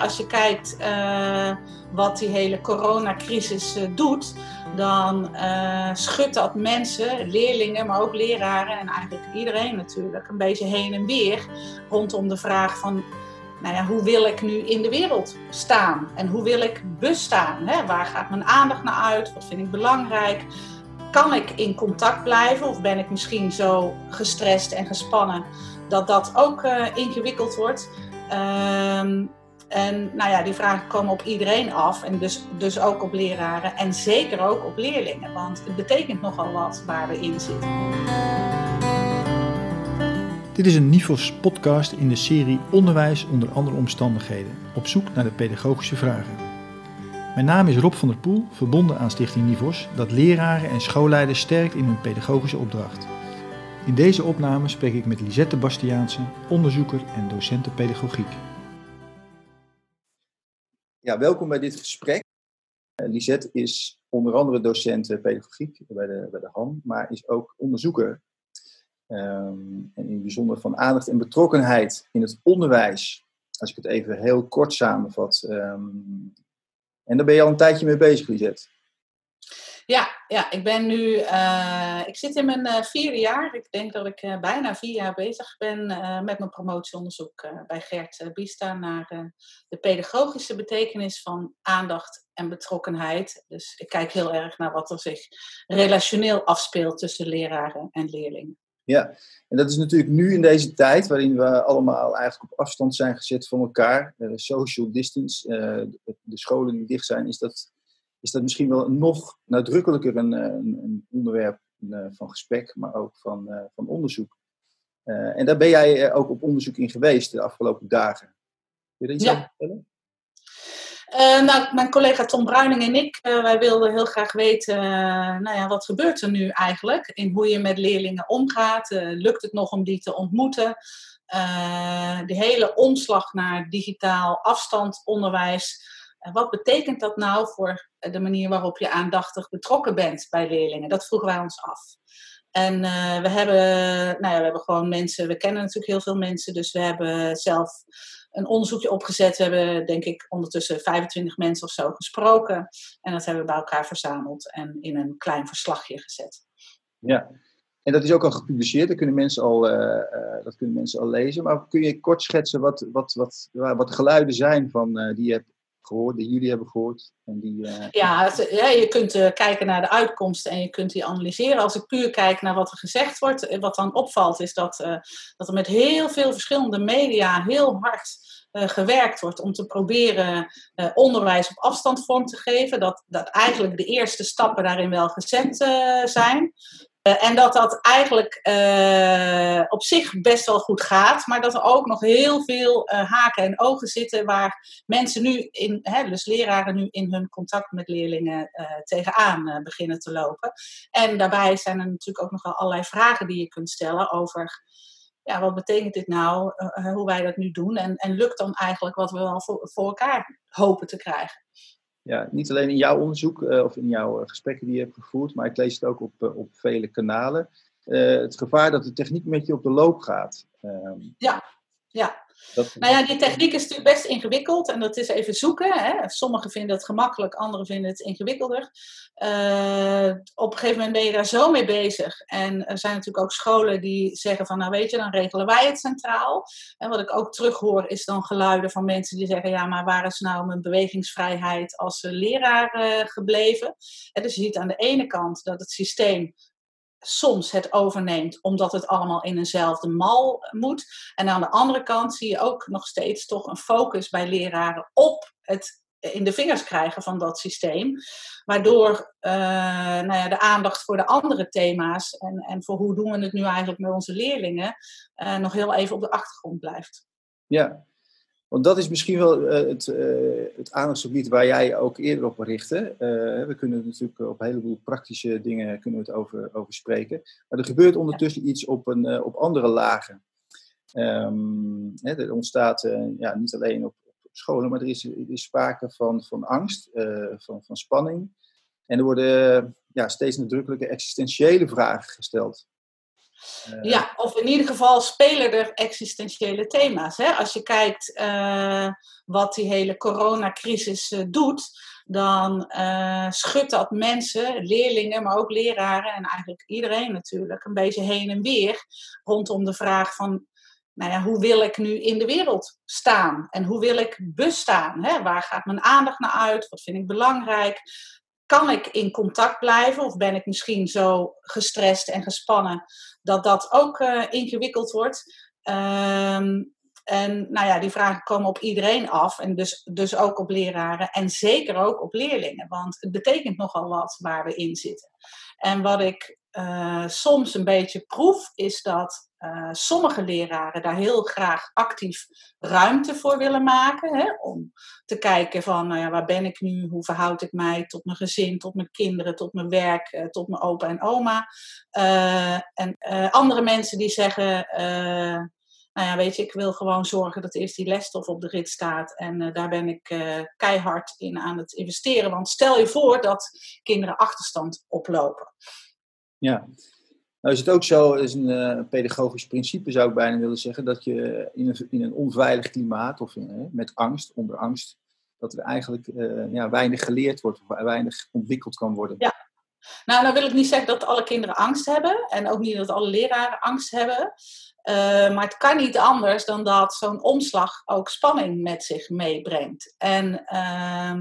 als je kijkt uh, wat die hele coronacrisis uh, doet, dan uh, schudt dat mensen, leerlingen, maar ook leraren en eigenlijk iedereen natuurlijk, een beetje heen en weer rondom de vraag van nou ja, hoe wil ik nu in de wereld staan? En hoe wil ik bestaan? Hè? Waar gaat mijn aandacht naar uit? Wat vind ik belangrijk? Kan ik in contact blijven? Of ben ik misschien zo gestrest en gespannen dat dat ook ingewikkeld wordt? Um, en nou ja, die vragen komen op iedereen af. En dus, dus ook op leraren. En zeker ook op leerlingen. Want het betekent nogal wat waar we in zitten. Dit is een NIFOS podcast in de serie Onderwijs onder andere omstandigheden, op zoek naar de pedagogische vragen. Mijn naam is Rob van der Poel, verbonden aan Stichting NIFOS, dat leraren en schoolleiders sterkt in hun pedagogische opdracht. In deze opname spreek ik met Lisette Bastiaanse, onderzoeker en docent pedagogiek. Ja, welkom bij dit gesprek. Uh, Lisette is onder andere docent pedagogiek bij de, bij de HAN, maar is ook onderzoeker Um, en in bijzonder van aandacht en betrokkenheid in het onderwijs. Als ik het even heel kort samenvat. Um, en daar ben je al een tijdje mee bezig, Lisette. Ja, ja, ik ben nu, uh, ik zit in mijn uh, vierde jaar. Ik denk dat ik uh, bijna vier jaar bezig ben met mijn promotieonderzoek bij Gert Biesta naar de pedagogische betekenis van aandacht en betrokkenheid. Dus ik kijk heel erg naar wat er zich relationeel afspeelt tussen leraren en leerlingen. Ja, en dat is natuurlijk nu in deze tijd waarin we allemaal eigenlijk op afstand zijn gezet van elkaar, social distance, de scholen die dicht zijn, is dat, is dat misschien wel nog nadrukkelijker een, eh, een, een onderwerp van gesprek, maar ook van, van onderzoek. en daar ben jij ook op onderzoek in geweest de afgelopen dagen. Wil je er iets ja. over vertellen? Uh, nou, mijn collega Tom Bruining en ik, uh, wij wilden heel graag weten, nou ja, wat gebeurt er nu eigenlijk in hoe je met leerlingen omgaat? lukt het nog om die te ontmoeten? de hele omslag naar digitaal afstandsonderwijs. Wat betekent dat nou voor de manier waarop je aandachtig betrokken bent bij leerlingen? Dat vroegen wij ons af. En we, hebben, nou ja, we hebben gewoon mensen, we kennen natuurlijk heel veel mensen, dus we hebben zelf een onderzoekje opgezet. We hebben denk ik ondertussen 25 mensen of zo gesproken. En dat hebben we bij elkaar verzameld en in een klein verslagje gezet. Ja, en dat is ook al gepubliceerd. Dat kunnen mensen al, uh, dat kunnen mensen al lezen. Maar kun je kort schetsen wat, wat, wat, wat de geluiden zijn van, die je hebt gehoord, die jullie hebben gehoord? En die, ja, ja, je kunt kijken naar de uitkomsten en je kunt die analyseren. Als ik puur kijk naar wat er gezegd wordt, wat dan opvalt, is dat, dat er met heel veel verschillende media heel hard gewerkt wordt om te proberen onderwijs op afstand vorm te geven. Dat, dat eigenlijk de eerste stappen daarin wel gezet zijn. en dat dat eigenlijk op zich best wel goed gaat, maar dat er ook nog heel veel haken en ogen zitten waar mensen nu, in, hè, dus leraren nu in hun contact met leerlingen tegenaan beginnen te lopen. En daarbij zijn er natuurlijk ook nog wel allerlei vragen die je kunt stellen over ja, wat betekent dit nou, hoe wij dat nu doen? En, en lukt dan eigenlijk wat we wel voor elkaar hopen te krijgen? Ja, niet alleen in jouw onderzoek uh, of in jouw gesprekken die je hebt gevoerd, maar ik lees het ook op, op vele kanalen. het gevaar dat de techniek met je op de loop gaat. Ehm, ja, ja. Nou ja, die techniek is natuurlijk best ingewikkeld en dat is even zoeken. Hè. Sommigen vinden het gemakkelijk, anderen vinden het ingewikkelder. Uh, op een gegeven moment ben je daar zo mee bezig. En er zijn natuurlijk ook scholen die zeggen van, nou weet je, dan regelen wij het centraal. En wat ik ook terughoor is dan geluiden van mensen die zeggen, ja, maar waar is nou mijn bewegingsvrijheid als leraar uh, gebleven? En dus je ziet aan de ene kant dat het systeem soms het overneemt omdat het allemaal in eenzelfde mal moet. En aan de andere kant zie je ook nog steeds toch een focus bij leraren op het in de vingers krijgen van dat systeem. Waardoor uh, nou ja, de aandacht voor de andere thema's en, en voor hoe doen we het nu eigenlijk met onze leerlingen uh, nog heel even op de achtergrond blijft. Ja, want dat is misschien wel uh, het, uh, het aandachtsgebied waar jij ook eerder op richtte. Uh, we kunnen natuurlijk op een heleboel praktische dingen kunnen we het over, over spreken. Maar er gebeurt ondertussen iets op, een, op andere lagen. Um, hè, er ontstaat ja, niet alleen op, op, scholen, maar er is, er is sprake van, van angst, van, van spanning. En er worden ja, steeds nadrukkelijke existentiële vragen gesteld. Ja, of in ieder geval spelen er existentiële thema's. Hè? Als je kijkt wat die hele coronacrisis doet, dan schudt dat mensen, leerlingen, maar ook leraren en eigenlijk iedereen natuurlijk, een beetje heen en weer rondom de vraag van nou ja, hoe wil ik nu in de wereld staan? En hoe wil ik bestaan? Hè? Waar gaat mijn aandacht naar uit? Wat vind ik belangrijk? Kan ik in contact blijven? Of ben ik misschien zo gestrest en gespannen dat dat ook uh, ingewikkeld wordt? Ehm, en nou ja, die vragen komen op iedereen af. En dus, dus ook op leraren. En zeker ook op leerlingen. Want het betekent nogal wat waar we in zitten. En wat ik uh, soms een beetje proef, is dat uh, sommige leraren daar heel graag actief ruimte voor willen maken. Hè, om te kijken van, nou ja, waar ben ik nu? Hoe verhoud ik mij tot mijn gezin, tot mijn kinderen, tot mijn werk, uh, tot mijn opa en oma? Uh, en andere mensen die zeggen, nou ja, weet je, ik wil gewoon zorgen dat eerst die lesstof op de rit staat. En daar ben ik keihard in aan het investeren. Want stel je voor dat kinderen achterstand oplopen. Ja, nou is het ook zo, is een uh, pedagogisch principe zou ik bijna willen zeggen, dat je in een, in een onveilig klimaat of in, met angst, onder angst, dat er eigenlijk uh, ja, weinig geleerd wordt of weinig ontwikkeld kan worden. Ja, nou, nou wil ik niet zeggen dat alle kinderen angst hebben en ook niet dat alle leraren angst hebben. Uh, maar het kan niet anders dan dat zo'n omslag ook spanning met zich meebrengt. En uh,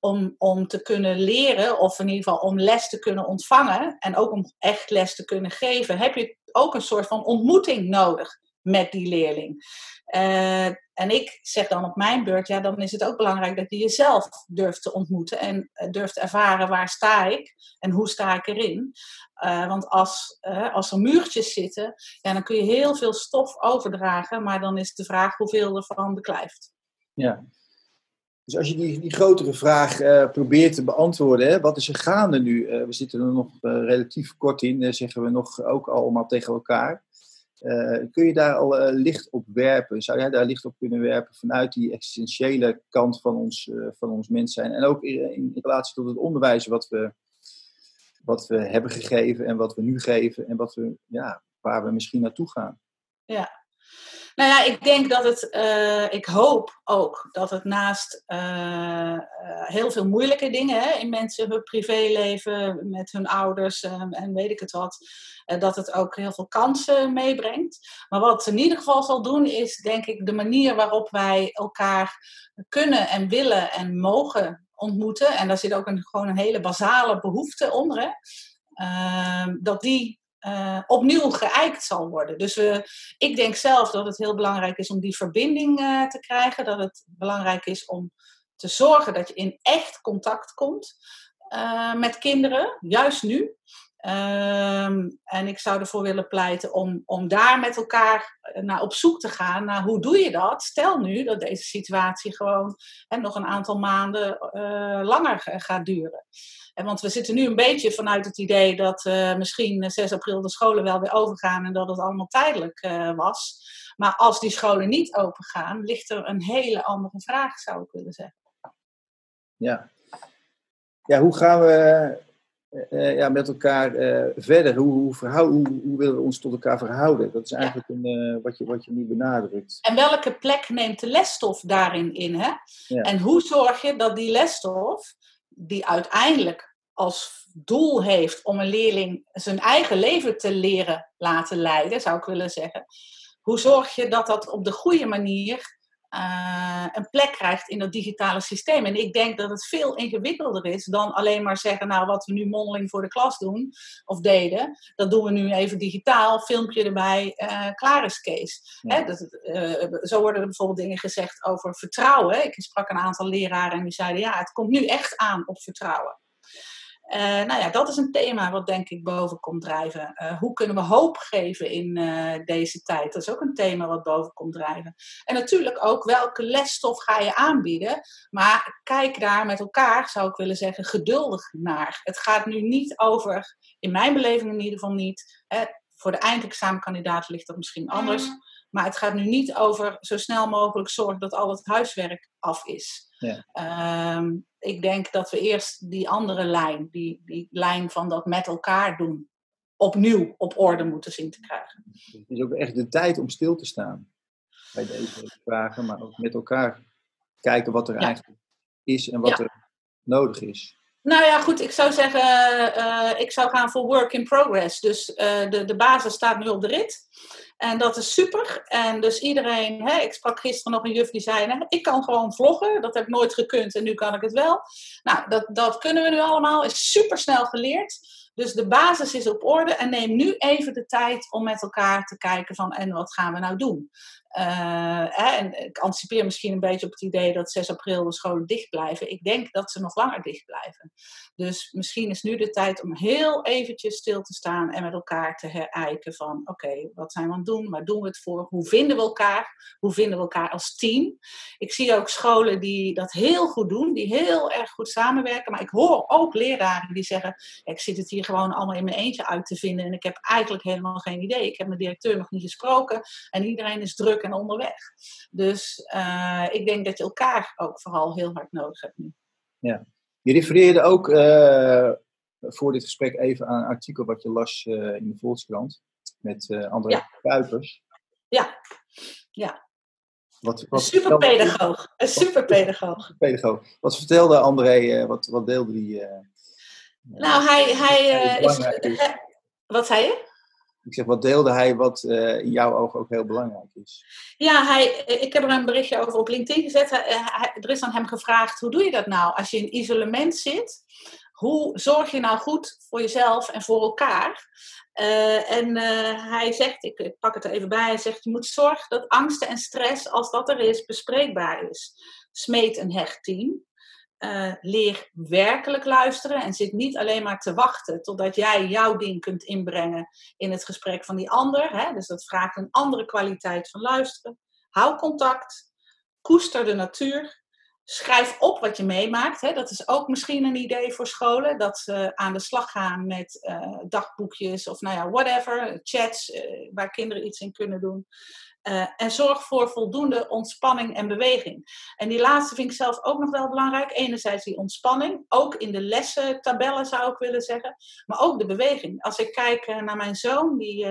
om, om te kunnen leren, of in ieder geval om les te kunnen ontvangen en ook om echt les te kunnen geven, heb je ook een soort van ontmoeting nodig met die leerling. Uh, en ik zeg dan op mijn beurt, ja, dan is het ook belangrijk dat je jezelf durft te ontmoeten en eh, durft ervaren waar sta ik en hoe sta ik erin. Uh, want als, als er muurtjes zitten, ja, dan kun je heel veel stof overdragen, maar dan is de vraag hoeveel ervan beklijft. Ja. Dus als je die, die grotere vraag probeert te beantwoorden, hè, wat is er gaande nu? we zitten er nog relatief kort in, zeggen we nog ook allemaal tegen elkaar. Uh, kun je daar al uh, licht op werpen? Zou jij daar licht op kunnen werpen vanuit die existentiële kant van ons, uh, van ons mens zijn? En ook in, in, relatie tot het onderwijs wat we, wat we hebben gegeven en wat we nu geven en wat we, ja, waar we misschien naartoe gaan. Ja, nou ja, ik denk dat het, uh, ik hoop ook dat het naast uh, uh, heel veel moeilijke dingen hè, in mensen, hun privéleven, met hun ouders en weet ik het wat, dat het ook heel veel kansen meebrengt. Maar wat het in ieder geval zal doen, is denk ik de manier waarop wij elkaar kunnen en willen en mogen ontmoeten. En daar zit ook een, gewoon een hele basale behoefte onder. Hè? Ehm, dat die uh, opnieuw geëikt zal worden. Dus uh, ik denk zelf dat het heel belangrijk is om die verbinding uh, te krijgen. Dat het belangrijk is om te zorgen dat je in echt contact komt met kinderen, juist nu. Ehm, en ik zou ervoor willen pleiten om, om daar met elkaar naar op zoek te gaan naar hoe doe je dat? Stel nu dat deze situatie gewoon hè, nog een aantal maanden langer gaat duren. En want we zitten nu een beetje vanuit het idee dat uh, misschien 6 april de scholen wel weer overgaan en dat het allemaal tijdelijk was. Maar als die scholen niet opengaan, ligt er een hele andere vraag, zou ik willen zeggen. Ja, ja hoe gaan we uh, ja, met elkaar verder? Hoe, hoe, verhoud, hoe, hoe, willen we ons tot elkaar verhouden? Dat is eigenlijk ja. een, wat, je, wat je nu benadrukt. En welke plek neemt de lesstof daarin in? Hè? Ja. En hoe zorg je dat die lesstof die uiteindelijk als doel heeft om een leerling zijn eigen leven te leren laten leiden, zou ik willen zeggen. Hoe zorg je dat dat op de goede manier uh, een plek krijgt in dat digitale systeem? En ik denk dat het veel ingewikkelder is dan alleen maar zeggen, nou wat we nu mondeling voor de klas doen of deden, dat doen we nu even digitaal, filmpje erbij, uh, klaar is Kees. Ja. Hè, dat, uh, zo worden er bijvoorbeeld dingen gezegd over vertrouwen. Ik sprak een aantal leraren en die zeiden, ja, het komt nu echt aan op vertrouwen. Uh, nou ja, dat is een thema wat denk ik boven komt drijven. Uh, hoe kunnen we hoop geven in uh, deze tijd? Dat is ook een thema wat boven komt drijven. En natuurlijk ook welke lesstof ga je aanbieden. Maar kijk daar met elkaar, zou ik willen zeggen, geduldig naar. Het gaat nu niet over, in mijn beleving in ieder geval niet. Hè, voor de eindexamenkandidaat ligt dat misschien anders. Maar het gaat nu niet over zo snel mogelijk zorgen dat al het huiswerk af is. Ja. Um, ik denk dat we eerst die andere lijn, die, die lijn van dat met elkaar doen, opnieuw op orde moeten zien te krijgen. Het is ook echt de tijd om stil te staan bij deze vragen, maar ook met elkaar kijken wat er eigenlijk is en wat er nodig is. Nou ja, goed, ik zou zeggen, uh, ik zou gaan voor work in progress. Dus uh, de, de basis staat nu op de rit. En dat is super. En dus iedereen, hè, ik sprak gisteren nog een juf die zei, ik kan gewoon vloggen. Dat heb ik nooit gekund en nu kan ik het wel. Nou, dat, dat kunnen we nu allemaal. Is super snel geleerd. Dus de basis is op orde en neem nu even de tijd om met elkaar te kijken van en wat gaan we nou doen. Uh, en ik anticipeer misschien een beetje op het idee dat 6 april de scholen dicht blijven. Ik denk dat ze nog langer dicht blijven. Dus misschien is nu de tijd om heel eventjes stil te staan en met elkaar te herijken van oké, wat zijn we aan het doen? Waar doen we het voor? Hoe vinden we elkaar? Hoe vinden we elkaar als team? Ik zie ook scholen die dat heel goed doen, die heel erg goed samenwerken. Maar ik hoor ook leraren die zeggen, ik zit het hier gewoon allemaal in mijn eentje uit te vinden en ik heb eigenlijk helemaal geen idee. Ik heb mijn directeur nog niet gesproken en iedereen is druk en onderweg. Dus uh, ik denk dat je elkaar ook vooral heel hard nodig hebt nu. Ja. Je refereerde ook uh, voor dit gesprek even aan een artikel wat je las uh, in de Volkskrant met André ja. Kuipers. Ja, ja. Wat, wat een superpedagoog. Een superpedagoog. Pedagoog. Wat vertelde André, wat, wat deelde die? nou, hij, hij is. wat zei je? Ik zeg, wat deelde hij wat uh, in jouw ogen ook heel belangrijk is? Ja, hij, ik heb er een berichtje over op LinkedIn gezet. Hij, hij, er is aan hem gevraagd, hoe doe je dat nou? Als je in isolement zit, hoe zorg je nou goed voor jezelf en voor elkaar? En hij zegt, ik, ik, pak het er even bij, hij zegt, je moet zorgen dat angsten en stress, als dat er is, bespreekbaar is. Smeet een hecht team. Uh, leer werkelijk luisteren en zit niet alleen maar te wachten totdat jij jouw ding kunt inbrengen in het gesprek van die ander. Hè? Dus dat vraagt een andere kwaliteit van luisteren. Hou contact, koester de natuur, schrijf op wat je meemaakt. Hè? Dat is ook misschien een idee voor scholen, dat ze aan de slag gaan met uh, dagboekjes of nou ja, whatever, chats uh, waar kinderen iets in kunnen doen. Uh, en zorg voor voldoende ontspanning en beweging. En die laatste vind ik zelf ook nog wel belangrijk. Enerzijds die ontspanning, ook in de lessen, tabellen zou ik willen zeggen, maar ook de beweging. Als ik kijk naar mijn zoon, die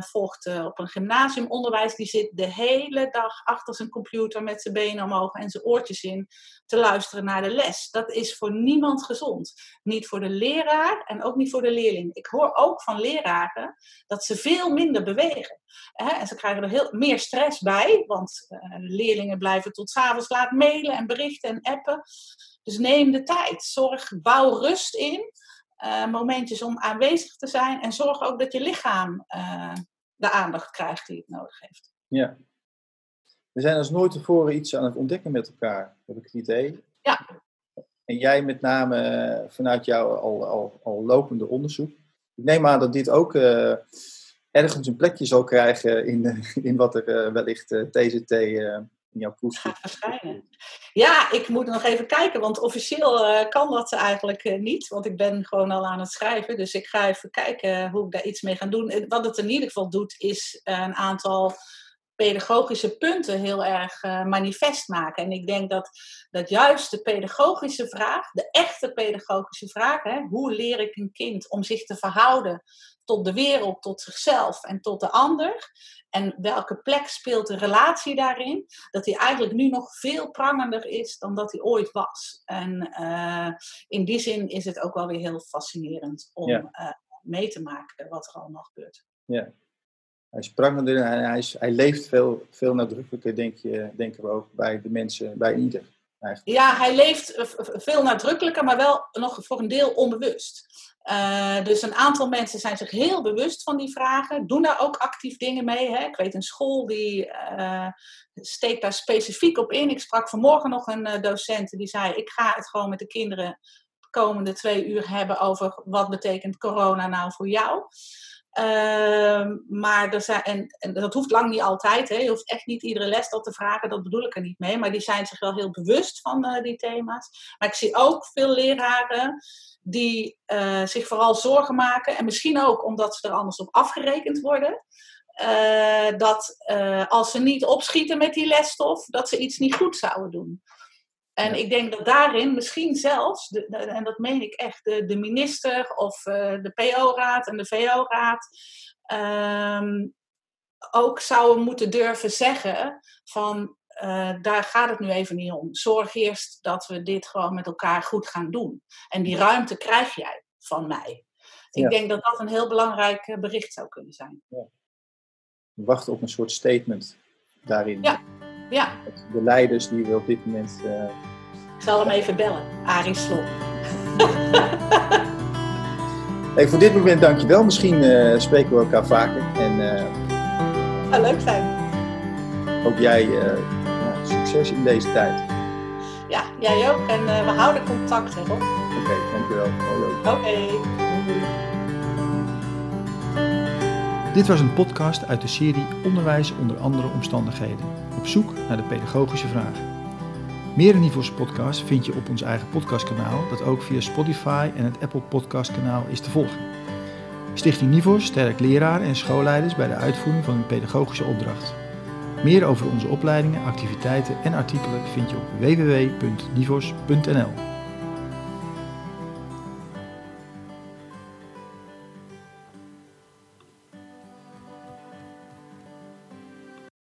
volgt op een gymnasiumonderwijs, die zit de hele dag achter zijn computer met zijn benen omhoog en zijn oortjes in te luisteren naar de les. Dat is voor niemand gezond. Niet voor de leraar en ook niet voor de leerling. Ik hoor ook van leraren dat ze veel minder bewegen. En ze krijgen er heel, meer stress bij, want uh, leerlingen blijven tot s'avonds laat mailen en berichten en appen. Dus neem de tijd. Zorg, bouw rust in. Uh, momentjes om aanwezig te zijn. En zorg ook dat je lichaam uh, de aandacht krijgt die het nodig heeft. Ja. We zijn als nooit tevoren iets aan het ontdekken met elkaar, heb ik het idee. Ja. En jij met name vanuit jouw al, al, al lopende onderzoek. Ik neem aan dat dit ook ergens een plekje zal krijgen in, eh, in wat er wellicht eh, TZT in jouw proef gaat verschijnen. Ja, ik moet nog even kijken, want officieel kan dat eigenlijk niet, want ik ben gewoon al aan het schrijven. Dus ik ga even kijken hoe ik daar iets mee ga doen. Wat het in ieder geval doet, is een aantal pedagogische punten heel erg manifest maken. En ik denk dat, dat juist de pedagogische vraag, de echte pedagogische vraag, hè, hoe leer ik een kind om zich te verhouden tot de wereld, tot zichzelf en tot de ander. En welke plek speelt de relatie daarin? Dat die eigenlijk nu nog veel prangender is dan dat hij ooit was. En uh, in die zin is het ook wel weer heel fascinerend om ja. uh, mee te maken wat er allemaal gebeurt. Ja. Hij is prangender en hij, is, hij leeft veel, veel nadrukkelijker, denk je, denken we ook, bij de mensen, bij ieder. Eigenlijk. Ja, hij leeft veel nadrukkelijker, maar wel nog voor een deel onbewust. Uh, dus een aantal mensen zijn zich heel bewust van die vragen, doen daar ook actief dingen mee. Hè? Ik weet een school die uh, steekt daar specifiek op in. Ik sprak vanmorgen nog een uh, docent die zei: Ik ga het gewoon met de kinderen de komende twee uur hebben over wat betekent corona nou voor jou. Uh, maar er zijn, en, en, dat hoeft lang niet altijd. Hè. Je hoeft echt niet iedere les dat te vragen. Dat bedoel ik er niet mee. Maar die zijn zich wel heel bewust van uh, die thema's. Maar ik zie ook veel leraren die uh, zich vooral zorgen maken. En misschien ook omdat ze er anders op afgerekend worden. Uh, dat als ze niet opschieten met die lesstof, dat ze iets niet goed zouden doen. En ik denk dat daarin misschien zelfs, de, en dat meen ik echt, de, de minister of uh, de PO-raad en de VO-raad um, ook zouden moeten durven zeggen van uh, daar gaat het nu even niet om. Zorg eerst dat we dit gewoon met elkaar goed gaan doen. En die ruimte krijg jij van mij. Ik ja. denk dat dat een heel belangrijk bericht zou kunnen zijn. Ja. Wachten op een soort statement daarin. Ja. Ja. De leiders die we op dit moment. Uh... Ik zal hem even bellen, Arie Slot. hey, voor dit moment dankjewel. Misschien uh, spreken we elkaar vaker. En, uh... Zou leuk zijn. Ook jij succes in deze tijd. Ja, jij ook. En we houden contact, hè, Rob. Oké, okay, dankjewel. Oké. Okay. Dit was een podcast uit de serie Onderwijs onder andere omstandigheden. Op zoek naar de pedagogische vraag. Meer Nivos podcast vind je op ons eigen podcastkanaal, dat ook via Spotify en het Apple Podcastkanaal is te volgen. Stichting Nivos sterkt leraren en schoolleiders bij de uitvoering van hun pedagogische opdracht. Meer over onze opleidingen, activiteiten en artikelen vind je op www.nivos.nl.